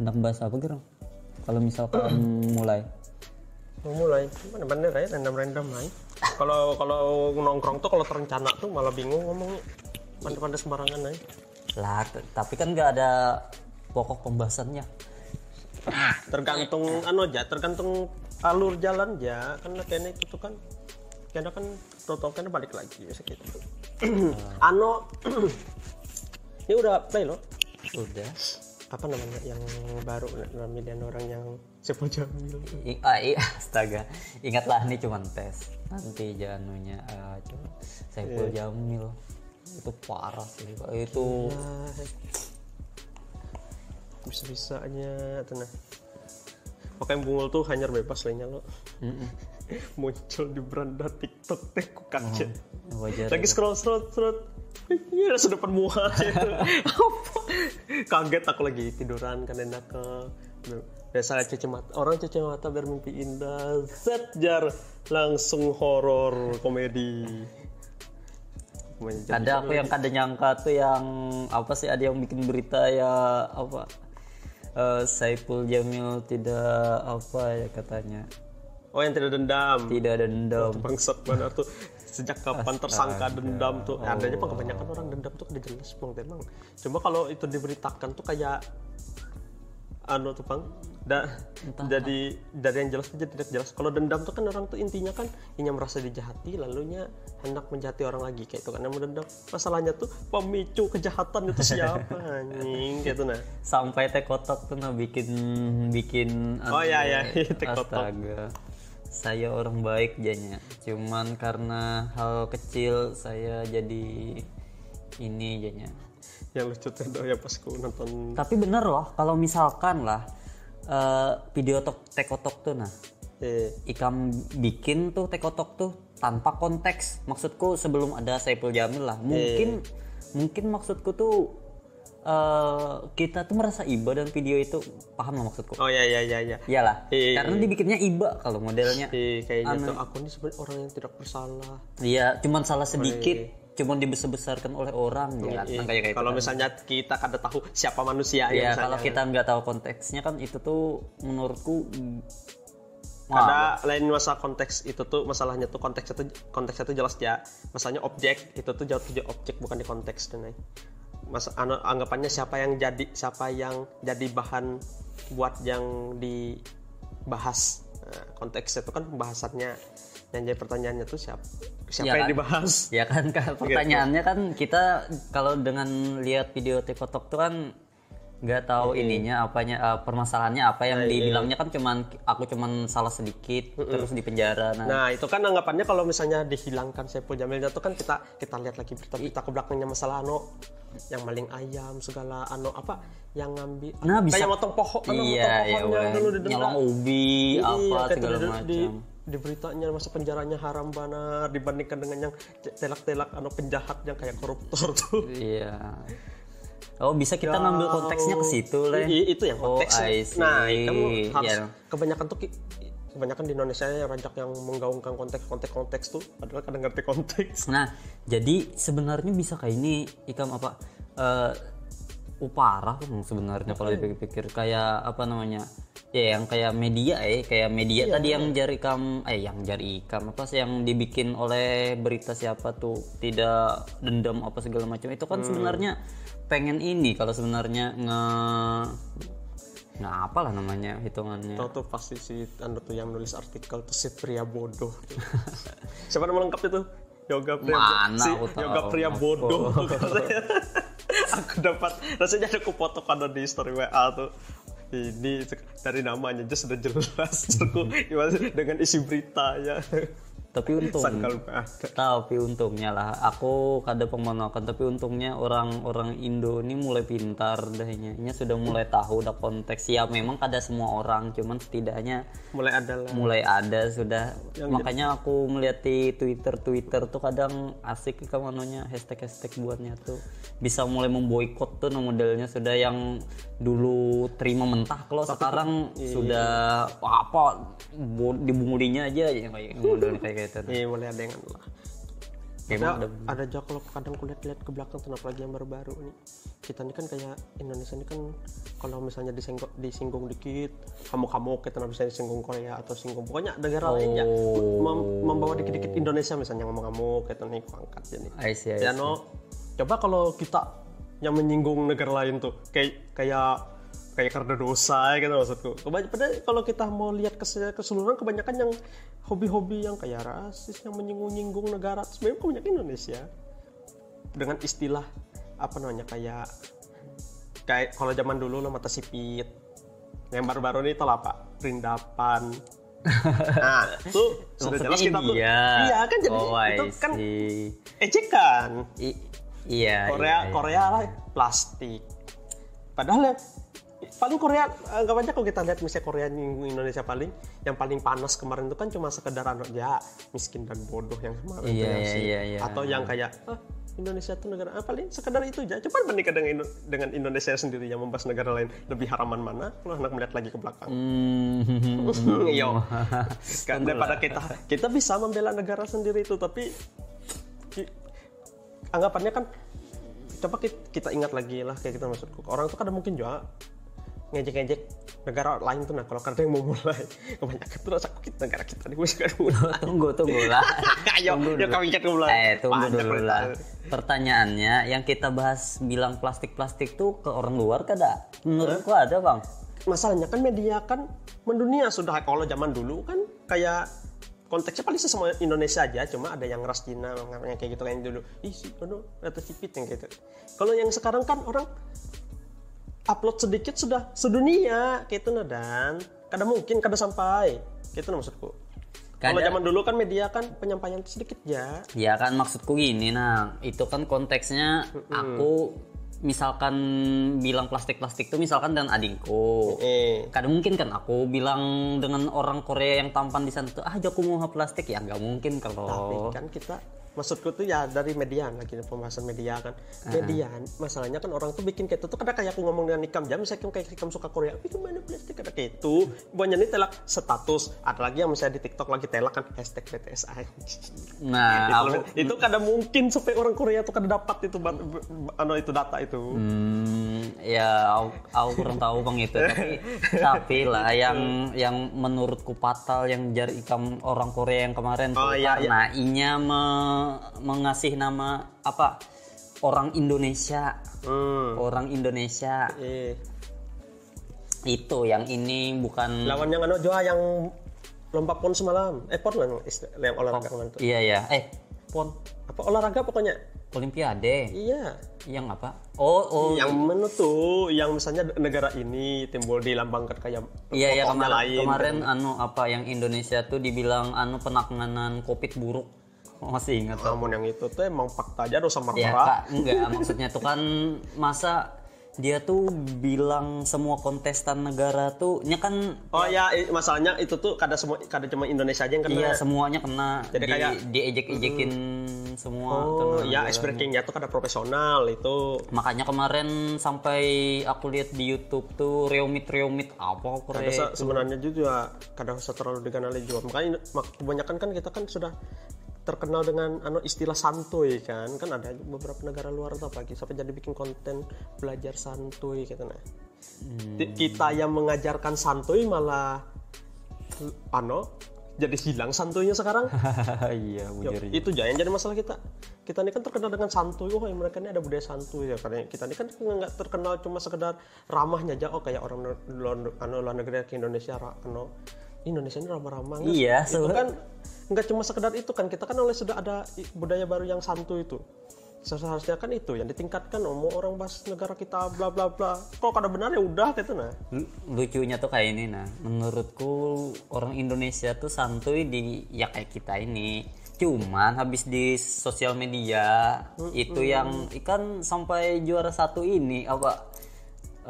hendak bahas apa gerang kalau misalkan mulai. Mau mulai? Mana bener ya random random aja. Kalau kalau nongkrong tuh kalau terencana tuh malah bingung ngomongnya pandai-pandai sembarangan aja. Lah tapi kan nggak ada pokok pembahasannya. Tergantung anu aja tergantung alur jalan ya kan kayaknya itu tuh kan kayaknya kan total kan balik lagi biasa gitu. Ano ini udah play loh. Udah apa namanya yang baru namanya orang yang Sepul Jamil? I, ah, iya, astaga. Ingatlah ini cuma tes. Nanti janunya ah, coba Saiful Jamil. Itu parah sih. Itu bisa bisanya tenang. Pokoknya bungul tuh hanya bebas lainnya lo. Muncul di beranda TikTok teh ku kaca wajar lagi scroll scroll scroll iya sudah depan muka. Gitu. Apa? kaget aku lagi tiduran kan enak ke biasa cuci mata orang cuci mata biar mimpi indah. Set jar. Langsung horor komedi. Ada aku yang kada nyangka tuh yang apa sih ada yang bikin berita ya apa eh, Saiful Jamil tidak apa ya katanya. Oh yang tidak dendam. Tidak dendam. Bangsat mana tuh sejak kapan tersangka dendam tuh? Ya, adanya mah kebanyakan orang dendam tuh udah jelas bang emang cuma kalau itu diberitakan tuh kayak anu tuh bang da, jadi dari yang jelas tuh jadi tidak jelas. Kalau dendam tuh kan orang tuh intinya kan ingin merasa dijahati lalunya hendak menjahati orang lagi kayak itu kan yang dendam. Masalahnya tuh pemicu kejahatan itu siapa anjing gitu nah. Sampai teh kotak tuh nah bikin bikin Oh, iya, iya. Teh kotak. Saya orang baik jadinya. Cuman karena hal kecil saya jadi ini jadinya. Yang lucu tuh ya pas ku nonton. Tapi bener loh kalau misalkan lah eh, video tok tekotok tuh nah. Eh, Ikam bikin tuh tekotok tuh tanpa konteks. Maksudku sebelum ada Saiful Jamil lah. Mungkin mungkin maksudku tuh eh, kita tuh merasa iba dan video itu. Paham lah maksudku? Oh ya ya ya ya iyalah. Iya, karena dibikinnya iba kalau modelnya. Eh, kayaknya tuh aku ini sebenarnya orang yang tidak bersalah. Iya cuman salah sedikit cuman dibesar-besarkan oleh orang ya kan kayak kayak kalau misalnya kita kada tahu siapa manusia ya ya kalau kita nggak tahu konteksnya kan itu tuh menurutku ada lain masalah konteks itu tuh masalahnya tuh konteks itu konteks itu jelas ya. Masalahnya objek itu tuh jauh tuh objek bukan di konteks dan lain masa anu, anggapannya siapa yang jadi siapa yang jadi bahan buat yang dibahas? Nah, konteks itu kan pembahasannya. Yang jadi pertanyaannya tuh siapa siapa Iya yang kan? dibahas? Ya kan Kak, pertanyaannya kan kita kalau dengan lihat video TikTok tuh kan nggak tahu ininya apanya eh, permasalahannya apa yang dibilangnya kan cuman aku cuman salah sedikit terus di penjara nah, Nah itu kan anggapannya kalau misalnya dihilangkan Saiful Jamil itu kan kita kita lihat lagi berita-berita ke belakangnya masalah ano yang maling ayam segala ano apa yang ngambil Nah, bisa- kayak motong pohon ano, iya motong ya pohon yang boleh dulu didenda. nyolong ubi Iya, apa kayak segala di- macam. di, di beritanya masa penjaranya haram banar dibandingkan dengan yang telak-telak ano penjahat yang kayak koruptor tuh. iya oh bisa kita ngambil konteksnya ke situ lah I- itu yang Oh, konteks. I see. nah, kamu harus Iya. kebanyakan tuh kebanyakan di Indonesia yang rajak yang menggaungkan konteks-konteks konteks tuh padahal kadang ngerti konteks. Nah, jadi sebenarnya bisa kayak ini ikam apa? eh uh, parah kan sebenarnya kalau dipikir-pikir kayak apa namanya? Ya yang kayak media eh kayak media tadi yang jari ikam eh yang jari ikam apa sih yang dibikin oleh berita siapa tuh tidak dendam apa segala macam itu kan sebenarnya pengen ini kalau sebenarnya nge nggak apa lah namanya hitungannya Tahu tuh pasti si anu tuh yang nulis artikel tuh si pria bodoh. Siapa nama lengkap itu? Yoga pria Mana si tahu. Yoga pria bodoh. aku dapat rasanya aku foto kan di story WA tuh. Ini dari namanya aja sudah jelas aku dengan isi beritanya. Tapi untung. Tapi untungnya lah. Aku kada pemanakan tapi untungnya orang-orang Indo ini mulai pintar dahnya ini sudah mulai tahu dah konteks. Ya memang kada semua orang cuman setidaknya Mulai ada lah. mulai ada sudah. Makanya aku melihat di Twitter Twitter tuh kadang asik ke manunya. Hashtag hashtag buatnya tuh. Bisa mulai memboikot tuh nah modelnya. Sudah yang dulu terima mentah kalau sekarang sudah wah, apa dibungulinya aja ya kayak modelnya kayak gitu Iya mulai ada yang lah. ada, ada juga kalau kadang kulihat-lihat ke belakang tuh apalagi yang baru-baru nih? Kita ini kan kayak Indonesia ini kan kalau misalnya disinggung, disinggung dikit kamu-kamu kita bisa disinggung Korea atau singgung. Pokoknya negara lainnya Oh. mem- membawa dikit-dikit Indonesia misalnya ngomong-kamu kita nih angkat jadi. I see, I ya see. no coba kalau kita yang menyinggung negara lain tuh kayak kayak kayak karena dosa gitu maksudku. Kebany- padahal kalau kita mau lihat kes- keseluruhan kebanyakan yang hobi-hobi yang kayak rasis yang menyinggung-nyinggung negara sebenarnya kebanyakan Indonesia. Dengan istilah apa namanya kayak kayak kalau zaman dulu lo mata sipit. Yang baru-baru ini lah pak perindapan. Nah itu sudah jelas kita tuh iya kan jadi oh, itu kan ejekan. I- iya Korea iya, iya. Korea lah plastik. Padahal ya paling Korea nggak banyak kalau kita lihat misalnya Korea Indonesia paling yang paling panas kemarin itu kan cuma sekedar anu ya miskin dan bodoh yang kemarin Iya, itu yang iya, iya, iya. atau yang kayak ah, Indonesia itu negara ah, paling sekedar itu aja. Coba bandingkan dengan Indo- dengan Indonesia sendiri yang membahas negara lain lebih haraman mana? Kalau hendak melihat lagi ke belakang. Hmm, Iya. Kan daripada kita kita bisa membela negara sendiri itu tapi anggapannya kan coba ki- kita ingat lagi lah kayak kita maksudku. Orang tuh kadang mungkin juga ngejek-ngejek negara lain tuh nah kalau kadang yang mau mulai kebanyakan tuh sakit negara kita nih wis kan mulai. Tunggu tunggu lah. Ayo Tunggu dulu. kami cek mulai eh tunggu Banyak dulu lah. Pertanyaannya yang kita bahas bilang plastik plastik tuh ke orang luar kada? Menurutku ada bang. Masalahnya kan media kan mendunia sudah kalau zaman dulu kan kayak konteksnya paling semua Indonesia aja cuma ada yang ras Cina namanya kayak gitu kayak dulu. Ih si ono atau sipit yang gitu. Kalau yang sekarang kan orang upload sedikit sudah sedunia gitu nah dan. Kadang mungkin kadang sampai. Gitu nah maksudku. Kalau zaman dulu kan media kan penyampaian sedikit ya. Ya kan maksudku gini nah itu kan konteksnya aku misalkan bilang plastik-plastik tuh misalkan dengan adikku. eh Kadang mungkin kan aku bilang dengan orang Korea yang tampan di sana tuh ah aku mau plastik. Ya nggak mungkin tapi kalau kan kita maksudku tuh ya dari median lagi pembahasan media kan. Median masalahnya kan orang tuh bikin kayak itu. Tuh kadang kayak aku ngomong dengan Ikam jam misalnya kayak Ikam suka Korea bikin mana plastik kada kayak itu. Banyak nih telak status. Ada lagi yang misalnya di TikTok lagi telak kan hashtag BTSI nah aku itu, itu kadang mungkin supaya orang Korea tuh kada dapat itu anu itu data itu. Hmm, ya aku, aku kurang tahu bang itu. Tapi tapi lah yang yang menurutku fatal yang jari ikam orang Korea yang kemarin tuh Oh, iya, karena inya me- mengasih nama apa? Orang Indonesia. Hmm. orang Indonesia. Eh. itu yang ini bukan lawan yang anu juga yang lompat pon semalam. Eh pon istilah- yang olahraga kemarin tuh. Iya ya eh pon. Apa olahraga pokoknya? Olimpiade. Iya. Yang apa? Oh oh. Yang mana tuh? Yang misalnya negara ini timbul dilambangkan kayak iya ya tokohnya kemarin kemarin anu apa yang Indonesia tuh dibilang anu penanganan covid buruk. Oh, masih ingat. Namun yang itu tuh emang fakta aja dosa Ya marah kak, enggak. Maksudnya tuh kan masa dia tuh bilang semua kontestan negara tuh nya kan oh ya i- masalahnya itu tuh kada semua kada cuma Indonesia aja yang kena. Iya semuanya kena. Jadi di, kayak- diejek-ejekin semua oh ya ice breakingnya tuh kada profesional itu. Makanya kemarin sampai aku lihat di YouTube tuh reumit reumit apa aku kada re- se- sebenarnya juga kada usah terlalu dikenali juga. Makanya mak- kebanyakan kan kita kan sudah terkenal dengan anu istilah santuy kan. Kan ada beberapa negara luar tuh apalagi sampai jadi bikin konten belajar santuy gitu nah. Ti- kita yang mengajarkan santuy malah ano jadi hilang santuйnya sekarang. Iya Yo, bujur itu yang jadi masalah kita. Kita ini kan terkenal dengan santuy. Oh yang mereka ini ada budaya santuy ya karena kita ini kan nggak terkenal cuma sekedar ramahnya aja. Oh kayak orang luar anu, luar negeri ke Indonesia anu Indonesia ini ramah-ramah? Iya, itu kan nggak cuma sekedar itu kan. Kita kan oleh sudah ada budaya baru yang santuy itu. Seharusnya kan itu yang ditingkatkan oh, mau orang bahas negara kita bla bla bla. Kok kada benar ya udah gitu nah. Lu- lucunya tuh kayak ini nah. Menurutku orang Indonesia tuh santuy di ya kayak kita ini. Cuman habis di sosial media itu yang ikan sampai juara satu ini apa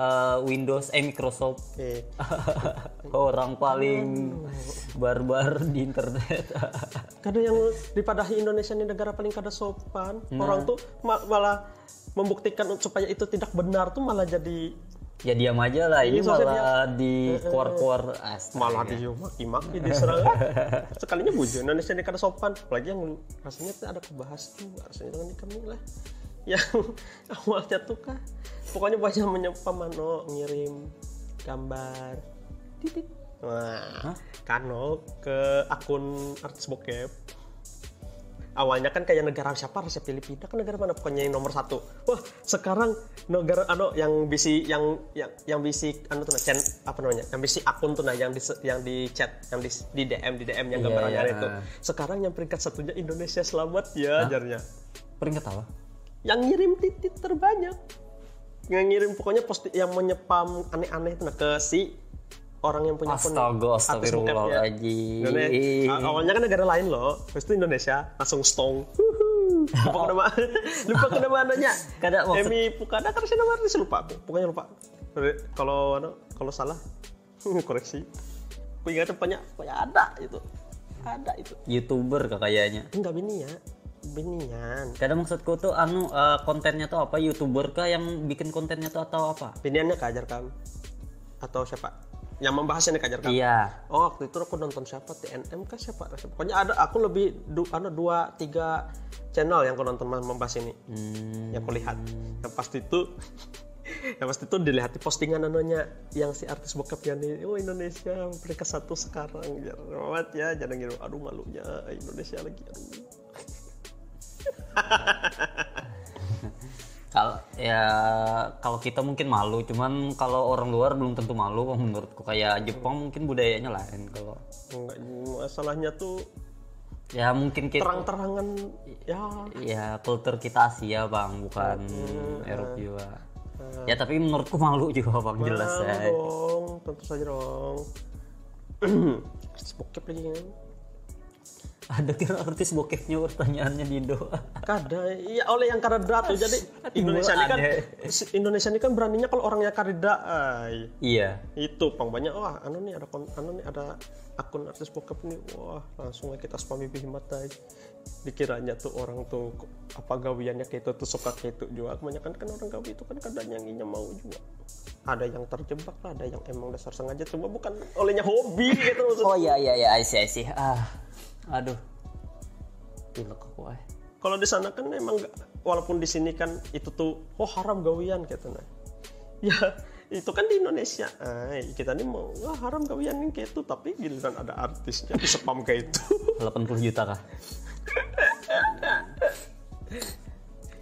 eh, Windows eh Microsoft. Oke. orang paling barbar di internet. Kadang yang dipadahi Indonesia ini negara paling kada sopan. Orang tuh ma- malah membuktikan supaya itu tidak benar tuh malah jadi ya diam aja lah. Ini Iya, malah di kuar-kuar astaga. malah dia maki-maki diserang. Sekalinya bujur Indonesia ini kada sopan. Apalagi yang rasanya ada kebahas tuh rasanya dengan ini lah yang awalnya tuh kah pokoknya banyak menyapa mano ngirim gambar. Titik. Wah kano ke akun artis bokep. Awalnya kan kayak negara siapa? Rusia Filipina kan negara mana? Pokoknya yang nomor satu. Wah sekarang negara ano yang bisi yang yang yang bisi anu tuh nah, chat apa namanya? Yang bisi akun tuh nah yang di yang di chat yang di, di DM di DM yang Iya, gambarannya iya. itu. Sekarang yang peringkat satunya Indonesia. Selamat ya ajarnya peringkat apa yang ngirim titit terbanyak yang ngirim pokoknya post yang menyepam aneh-aneh itu nah ke si orang yang punya akun astaga astagfirullahaladzim Indonesia. A- Awalnya kan negara lain loh, habis itu Indonesia langsung stong. Lupa ke nama, lupa ke nama anaknya. Kada maksud- Emi Pukada kan nama artis lupa aku, pokoknya lupa. Kalau kalau salah koreksi. Aku ingat depannya, pokoknya ada itu, ada itu. youtuber kayaknya Enggak bini ya, binian. kadang maksudku tuh anu eh, kontennya tuh apa youtuber kah yang bikin kontennya tuh atau apa Biniannya kajar kam atau siapa? Yang membahasnya nih kajar kam. iya Oh waktu itu aku nonton siapa TNM kah siapa? Pokoknya ada aku lebih du, anu, dua tiga channel yang aku nonton mem- membahas ini. Hmm, Yang aku lihat. Yang pasti itu yang pasti itu dilihat di postingan anunya yang si artis bokapnya nih oh Indonesia peringkat satu sekarang ya ya jangan ngirim aduh malunya Indonesia lagi aduh kalau ya kalau kita mungkin malu cuman kalau orang luar belum tentu malu menurutku. Kayak Jepang mungkin budayanya lain kalau enggak masalahnya tuh ya mungkin kita terang-terangan ya. Ya kultur kita Asia bang bukan Eropa juga. Ya tapi menurutku malu juga bang jelas Malu ya. dong tentu saja dong. Artis bokep lagi kan ada kira artis bokepnya pertanyaannya di Indo Kada, iya oleh yang kareda tuh. Jadi Indonesia ini kan Indonesia ini kan beraninya kalau orangnya kareda. iya Itu pang banyak wah anu nih ada anu nih ada akun artis bokep nih. Wah, langsung aja kita spami bihimat ay. Dikiranya tuh orang tuh apa gawiannya kayak itu tuh suka kayak itu juga. Kebanyakan kan orang gawi itu kan kadang yang ingin mau juga. Ada yang terjebak lah, ada yang emang dasar sengaja cuma bukan olehnya hobi gitu maksudnya. oh iya iya iya I see, I see. ah aduh. Pilek aku eh. Kalau di sana kan emang nggak- walaupun di sini kan itu tuh oh haram gawian gitu nah ya itu kan di Indonesia. Ay, kita nih mau wah haram gawian nih kayak itu tapi giliran ada artisnya di spam kayak itu. 80 juta kah?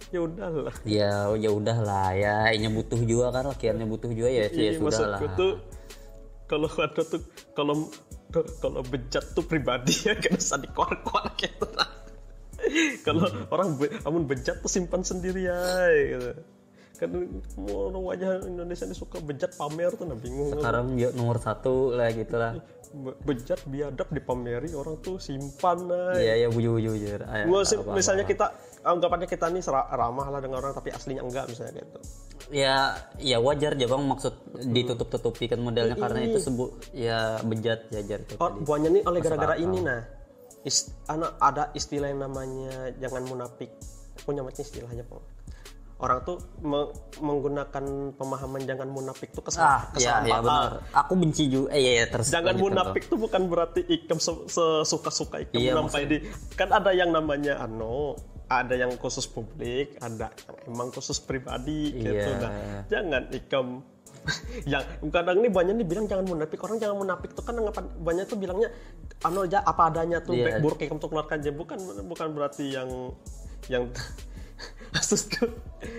Ya udahlah. Ya ya udahlah ya. Ini butuh juga kan lakiannya butuh juga ya sih ya Iya, sudah lah tuh kalau ada tuh kalau kalau bejat tuh pribadi ya kan usah dikuar-kuar gitu nah. kalau orang be, amun bejat tuh simpan sendiri ya gitu. kan orang wajah Indonesia ini suka bejat pamer tuh nah bingung sekarang ya nomor satu lah gitu lah Be- bejat biadab dipameri orang tuh simpan nah. iya ya bujur bujur Ah, Gua sih, apa- misalnya kita anggapannya kita nih ramah lah dengan orang tapi aslinya enggak misalnya gitu. Ya ya wajar aja bang. Maksud ditutup tutupi kan modelnya karena itu sebut ya bejat ya jar itu Oh, buahnya nih oleh gara-gara ini nah. Is, ana- ada istilah yang namanya jangan munafik. Punya macam istilahnya, Pak. Orang tuh me- menggunakan pemahaman jangan munafik tuh kesal ah ya ya kesalahan benar. Aku benci juga eh ya, ya terus Jangan munafik tuh bukan berarti ikam se- sesuka-suka ikam Iya, sampai di kan ada yang namanya ano ada yang khusus publik, ada yang emang khusus pribadi gitu. Iya. Nah, jangan ikam yang kadang ini banyak nih bilang jangan munafik orang jangan munafik tuh kan banyak tuh bilangnya ano aja apa adanya tuh baik buruk ikam tuh keluarkan aja bukan bukan berarti yang yang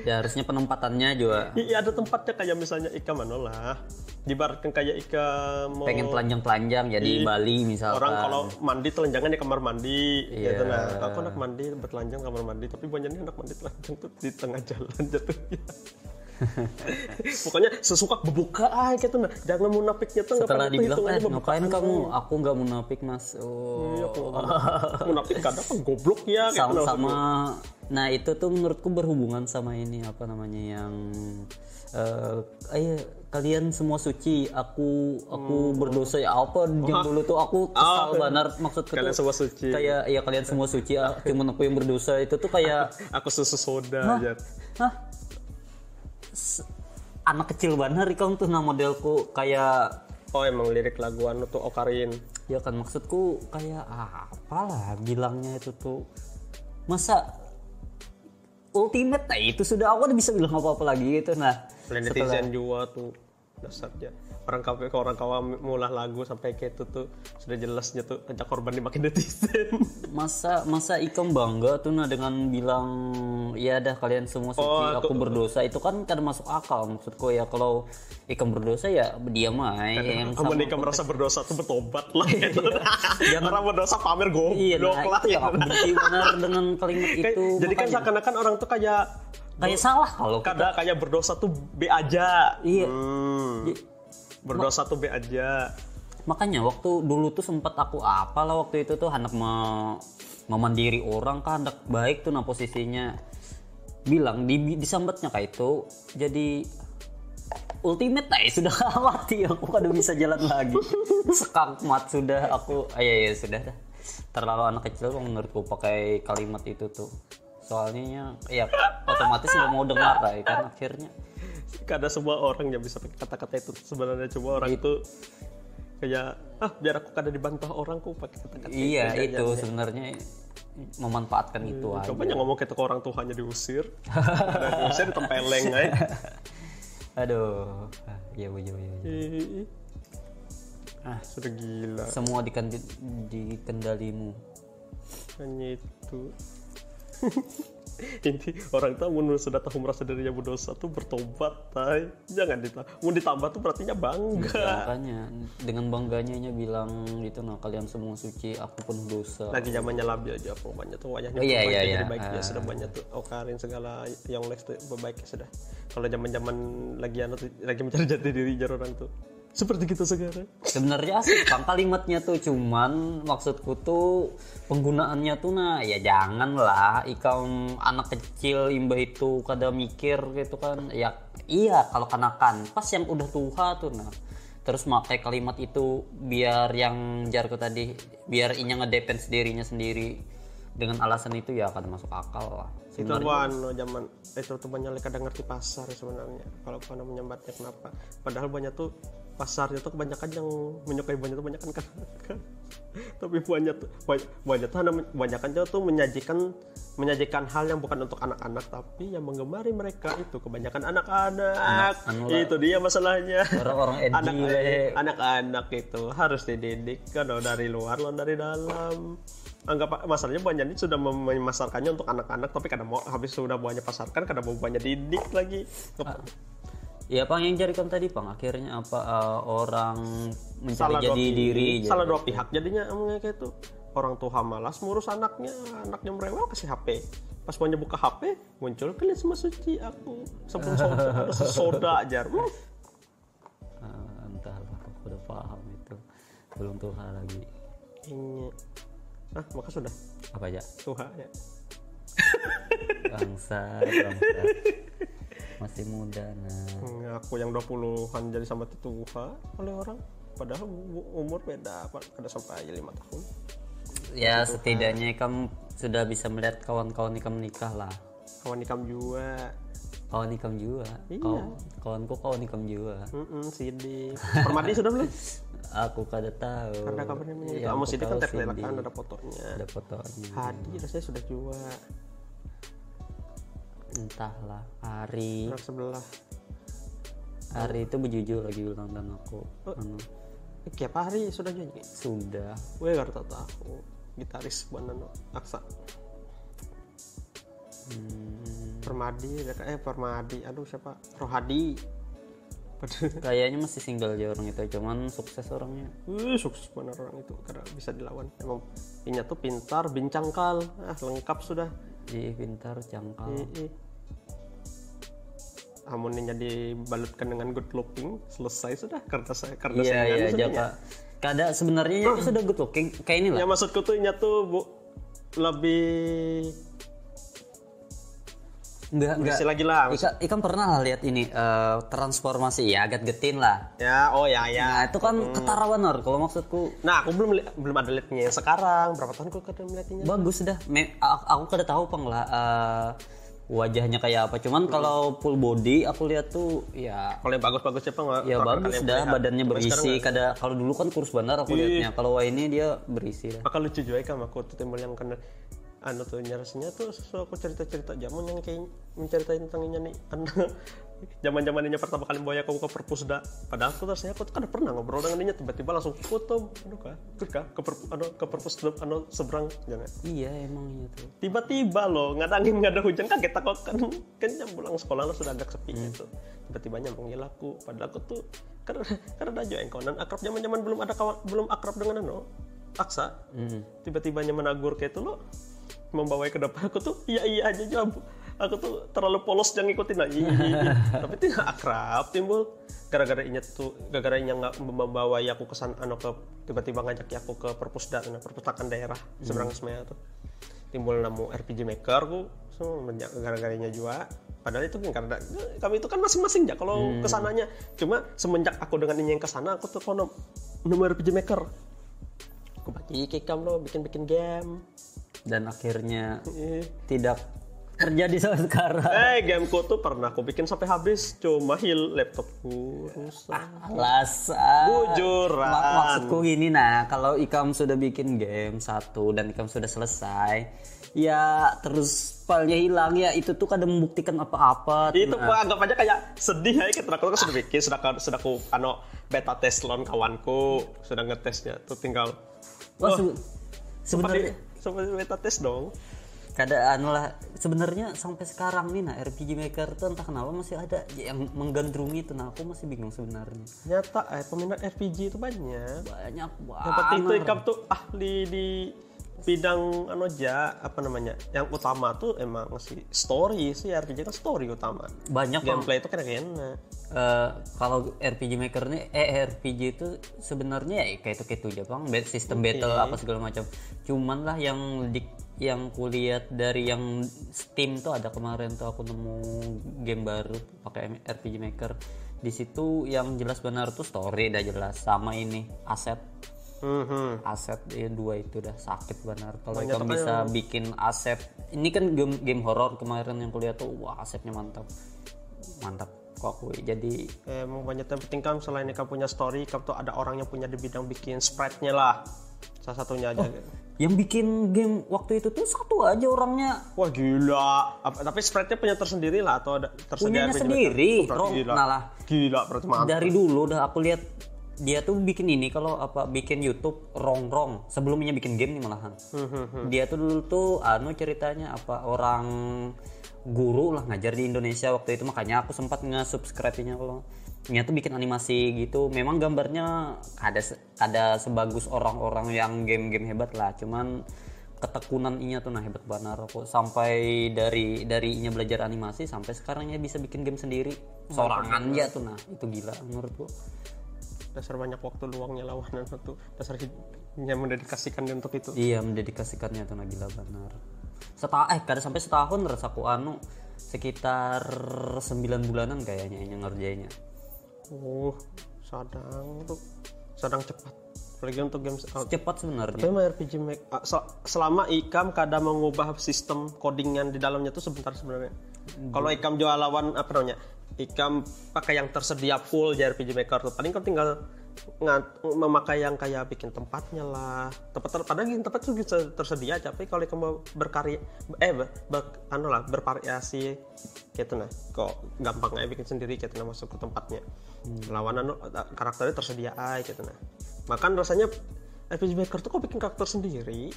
ya harusnya penempatannya juga iya ada tempatnya kayak misalnya ikam ano lah dibaratkan kayak ikam mau pengen telanjang telanjang ya di Bali misalkan Orang kalau mandi telanjangan di kamar mandi, Iya. gitu nah. Aku anak mandi bertelanjang kamar mandi, tapi banyak nih anak mandi telanjang tuh di tengah jalan jatuhnya. Pokoknya sesuka berbuka ah gitu nah. Jangan munafiknya tuh setelah dibilang eh berbukaan. ngapain kamu? aku nggak munafik mas. Iya, oh kalau munafik. Kadang apa goblok ya gitu sama, nah. sama nah itu tuh menurutku berhubungan sama ini apa namanya yang eh ayo kalian semua suci aku aku Hmm. berdosa. Ya apa? Yang dulu tuh aku kesal banget maksudku Oh. Kalian tuh. semua suci. kayak ya kalian semua suci ah, cuman aku yang berdosa. Itu tuh kayak Aku susu soda hah? S- anak kecil bener ikam tuh nah modelku kayak oh emang lirik lagu anu tuh Okarin. Ya kan maksudku kayak ah, apalah bilangnya itu tuh. Masa ultimate nah itu sudah aku udah bisa bilang apa apa lagi gitu nah. Netizen juga tuh dasarnya orang kafe ke orang kawa mulah lagu sampai kayak itu tuh sudah jelasnya tuh ajak korban dimakin netizen. Masa masa ikam bangga tuh nah dengan bilang ya dah kalian semua suci Oh, aku berdosa. Itu kan kadang masuk akal maksudku ya. Kalau ikam berdosa ya diam aja yang kamu sama nikah merasa berdosa tuh bertobat lah. Gitu Jangan- orang berdosa pamer goblok iya nah, lah ya. yang aku benci benar dengan kalimat itu jadi kan seakan-akan orang tuh kayak kayak salah kalau kada kayak berdosa tuh B aja. Iya. Hmm. Berdosa tuh B aja. Makanya waktu dulu tuh sempat aku apalah waktu itu tuh hendak me, memandiri orang kan hendak baik tuh nah posisinya. Bilang di disambatnya kayak itu jadi ultimate nah sudah mati aku kada bisa jalan lagi. Sekakmat sudah aku ah, iya iya sudah dah. Terlalu anak kecil kok menurutku pakai kalimat itu tuh. Soalnya ya otomatis nggak mau dengar lah ya kan akhirnya kada semua orang yang bisa pakai kata-kata itu sebenarnya cuma orang itu kayak ah biar aku kada dibantah orang kok pakai kata-kata iya aja." itu sebenarnya memanfaatkan itu aja coba yang ngomong kayak ke orang Tuhannya diusir Udah diusir ditempeleng aja Aduh, ah, iya iya iya. iya. Ih, Ah, sudah gila semua di, di kendalimu. hanya itu ini orang tahu menurut sudah tahu merasa dirinya berdosa tuh bertobat tay jangan ditambah mau ditambah tuh berartinya bangga. Makanya. Dengan bangganya nya bilang gitu nah kalian semua suci, aku penuh dosa. lagi zamannya labi aja pokoknya tuh wajahnya Oh, iya, berubah, iya, jadi iya. baik ya Ah. sudah banyak tuh. Okarin segala yang next tuh berbaik sudah. Kalau zaman zaman lagi tuh, lagi mencari jati diri jar orang tuh seperti kita sekarang. Sebenarnya asik kan kalimatnya tuh cuman maksudku tuh penggunaannya tuh nah ya jangan lah ikam anak kecil imbah itu kada mikir gitu kan. Ya iya kalau kanakan pas yang udah tua tuh nah. Terus pakai kalimat itu biar yang jarku tadi biar inya ngedepends dirinya sendiri. Dengan alasan itu ya akan masuk akal lah itu no, zaman itu tuh banyak kadang ngerti pasar ya sebenarnya. Kalau pada menyambatnya kenapa. Padahal banyak tuh pasarnya tuh kebanyakan yang menyukai banyak tuh banyak kan tapi banyak tuh banyak, banyak tuh banyak tuh menyajikan menyajikan hal yang bukan untuk anak-anak tapi yang menggemari mereka itu kebanyakan anak-anak. Anu itu dia masalahnya. Orang-orang anak-anak itu harus dididik kan oh, dari luar lo dari dalam. Anggap masalahnya banyak ini sudah mem- memasarkannya untuk anak-anak tapi kadang mau habis sudah banyak pasarkan kadang mau banyak didik lagi ya pang yang jadikan tadi pang akhirnya apa eh, orang mencari salah jadi diri salah dua pihak. Jadinya emangnya kayak itu orang tua malas ngurus anaknya anaknya merewel kasih HP pas mau buka HP muncul kalian semua suci aku. Sebelum soda soda aja Hmm. Ah, entahlah aku udah paham itu. Belum Tuhan lagi. Ini. Ah maka sudah apa aja? Tuhan ya. Bangsa bangsa masih muda nah. Aku yang 20-an jadi sama Tuhan oleh orang. Padahal umur beda apa kada sampai lima tahun. Ya setidaknya kamu sudah bisa melihat kawan-kawan nikah lah. Kawan ikam juga kawan ikam juga Iya. Kawan, kawanku kawan ikam juga Mm-mm, Sidik Permadi sudah belum? aku kada tahu. Ada kabarnya Ya, Kamu Sidik kan Cindy. kan ada fotonya. Ada fotonya. Hadi rasanya sudah juga entahlah hari Anak sebelah. Hari itu berjujur lagi ulang tahun aku. Oh. Anu, Eh, Tiap hari sudah nyanyi? Sudah. Gue gak tahu. Gitaris mana no Aksa. Hmm, Permadi Eh Permadi. Aduh siapa? Rohadi. Kayaknya masih single aja orang itu cuman sukses orangnya. Wih, sukses bener orang itu. Karena bisa dilawan. Emang inya tuh pintar, bincangkal, ah lengkap sudah. Ih, pintar ih. Amunnya dibalutkan dengan good looking, selesai sudah karena saya karena iya saya iya sudah jaka kada sebenarnya itu sudah good looking kayak ini Ya lah maksudku tuh tuh bu, lebih enggak enggak lagi lah. Ika, Ikan pernah lah lihat ini eh, transformasi ya agak getin lah. Ya, oh ya ya. nah itu kan ketara bener kalau maksudku. Nah, aku belum belum ada liatnya yang sekarang. Berapa tahun aku kada melihatnya? bagus dah. Me- aku kada tahu pang lah eh, wajahnya kayak apa. Cuman kalau full body aku lihat tuh ya. Kalau yang bagus-bagus siapa nggak ya? Terakhir bagus kali yang dah badannya berisi. kada kalau dulu kan kurus benar aku lihatnya kalau wah ini dia berisi dah. Maka lucu juga kan aku tuh timbul yang kena anu tuh nyarasnya tuh sesuatu aku cerita-cerita zaman yang kayak menceritain tentang ini nih. Anu zaman zaman ini pertama kali bawa aku ke perpusda. Padahal aku terusnya aku tuh kan pernah ngobrol dengan dia tiba-tiba langsung foto anu kah kah ke per, anu, ke perpusda anu seberang jangan. Iya emang itu tiba-tiba loh nggak ada angin nggak ada hujan kaget aku kan kan jam pulang sekolah lo sudah agak sepi Hmm. gitu. Tiba-tiba nyambungin aku padahal aku tuh karena karena ada aja engkonan akrab zaman zaman belum ada kawan belum akrab dengan ano aksa. Hmm. tiba-tiba menagur kayak itu lo membawa ke depan aku tuh iya iya aja jawab aku tuh terlalu polos jangan ikutin aja iya, iya, iya. tapi itu nggak akrab timbul gara-gara inya tuh gara-gara inya nggak membawa aku ke sana anu ke tiba-tiba ngajak aku ke perpusda nah, perpustakaan daerah seberang semaya tuh. Timbul nemu RPG Maker ku so, gara-garanya juga padahal itu kan karena kami itu kan masing-masing ya kalau ke sananya. Cuma semenjak aku dengan ini yang ke sana aku tuh kono nemu RPG Maker. Aku bagi ke kamu lo bikin-bikin game dan akhirnya Eh, tidak terjadi sampai sekarang. Eh gameku tuh pernah aku bikin sampai habis. Cuma heal laptopku rusak. Alasan. Bujuran Mak- maksudku gini nah kalau Ikam sudah bikin game satu dan Ikam sudah selesai ya terus filenya hilang ya itu tuh kadang membuktikan apa-apa itu Nah, anggap aja kayak sedih ya kita aku kan sudah bikin sudah sudah aku ano beta test lawan kawanku sudah ngetesnya. Tuh tinggal wah, se- sebenarnya seperti beta test dong. Keadaan lah sebenarnya sampai sekarang nih nah RPG Maker tuh entah kenapa masih ada yang menggandrungi itu nah aku masih bingung sebenarnya. Nyata eh peminat RPG itu banyak. Banyak yang penting itu banget. ikam tuh ahli di bidang anu aja apa namanya yang utama tuh emang sih story sih RPG kan story utama. Banyak gameplay itu kena-kena. Eh, kalau RPG Maker nih eh RPG itu sebenarnya ya kayak itu kayak itu aja bang. Sistem battle apa segala macam. Cuman lah yang di yang kulihat dari yang Steam tuh ada kemarin tuh aku nemu game baru pakai RPG Maker. Di situ yang jelas benar tuh story udah jelas sama ini aset Mhm. aset ya dua itu udah sakit benar. Kalau kamu bisa bikin aset ini kan game game horor kemarin yang kulihat tuh wah asetnya mantap. Mantap kok aku jadi Eh, emang banyak yang penting kan selain kamu punya story kamu tuh ada orang yang punya di bidang bikin sprite-nya lah. Salah satunya aja. Yang bikin game waktu itu tuh satu aja orangnya. Wah gila. Apa- tapi sprite-nya punya tersendiri lah atau ada tersedia punyanya RPG sendiri? Oh, gila. Nah lah gila berarti mantap. dari dulu udah aku lihat dia tuh bikin ini kalau apa bikin YouTube rong rong sebelumnya bikin game nih malahan. Hmm, dia tuh dulu tuh anu ceritanya apa orang guru lah ngajar di Indonesia waktu itu. Makanya aku sempat nge-subscribe-nya kalau dia tuh bikin animasi gitu. Memang gambarnya ada ada sebagus orang-orang yang game-game hebat lah. Cuman ketekunan inya tuh nah hebat banget. Aku sampai dari dari inya belajar animasi sampai sekarang ya bisa bikin game sendiri. Sorangan ya tuh nah itu gila menurutku dasar banyak waktu luangnya lawanan itu dasar hidupnya mendedikasikan untuk itu Iya mendedikasikannya tuh nah gila benar. Setah eh kada sampai setahun rasaku anu sekitar 9 bulanan kayaknya ini ngerjainnya. oh sadang tuh sadang cepat apalagi untuk games out Cepat sebenarnya. Tapi RPG Maker ah, sel- selama Ikam kadang mengubah sistem codingan di dalamnya tuh sebentar sebenarnya. Kalau Ikam jual lawan apa namanya? Ikam pakai yang tersedia full di RPG Maker tuh. Paling kau tinggal ngat- memakai yang kayak bikin tempatnya lah. Tempat padahal yang tempat tuh bisa tersedia tapi kalau Ikam mau berkarya eh ber, ber- anu lah bervariasi gitu nah. Kok gampang aja bikin sendiri gitu nah masuk ke tempatnya. Lawan anu karakternya tersedia aja gitu nah. Makan rasanya RPG Maker tuh kok bikin karakter sendiri.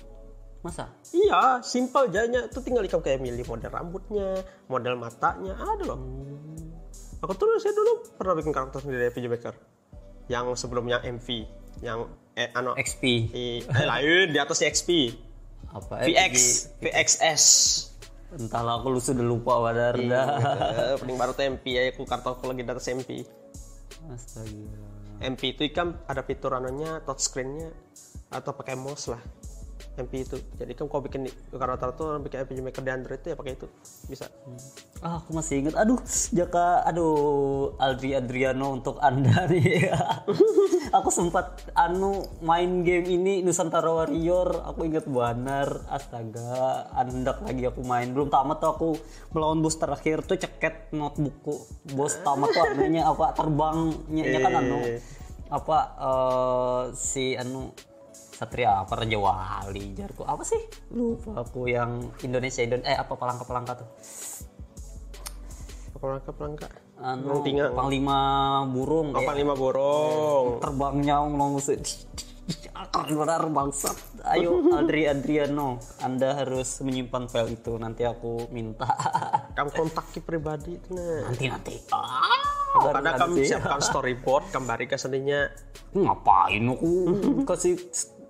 Masa? Iya, simple aja tuh tinggal ikam kayak milih model rambutnya, model matanya, ada loh. Aku tuh saya dulu pernah bikin karakter sendiri RPG Maker. Yang sebelumnya MV, yang eh ano XP i- eh, lain di atasnya XP. apa VX. VXS. Entahlah aku lu sudah lupa wadar dah. Paling baru tuh MP ya, aku kartu aku lagi atas MP. Astaga. MP itu kan ada fitur anunya touchscreen-nya atau pakai mouse lah. MP itu jadi kan kau bikin karena rata-rata orang bikin RPG Maker di Android itu ya pakai itu bisa Ah, aku masih ingat. Aduh, Jaka, aduh, Aldri Adriano untuk anda nih. aku sempat anu main game ini Nusantara Warrior. Aku ingat Banar. Astaga, andak lagi aku main. Belum tamat tuh aku melawan bos terakhir tuh ceket notebookku. Bos tamat tuh anunya apa terbangnya nya kan anu apa eh, si anu Satria apa Raja Wali jarku apa sih? Lupa. Aku yang Indonesia Indon eh apa palangka palangka tuh? Pelangka pelangka anu, Tinggal. panglima burung apa eh, lima borong terbangnya ngomong benar bangsat. Ayo Adri Adriano Anda harus menyimpan file itu. Nanti aku minta. Kamu kontaki pribadi itu nah nanti nanti. Ah, karena kamu siapkan storyboard kembali ke seninya. Ngapain aku? Kasih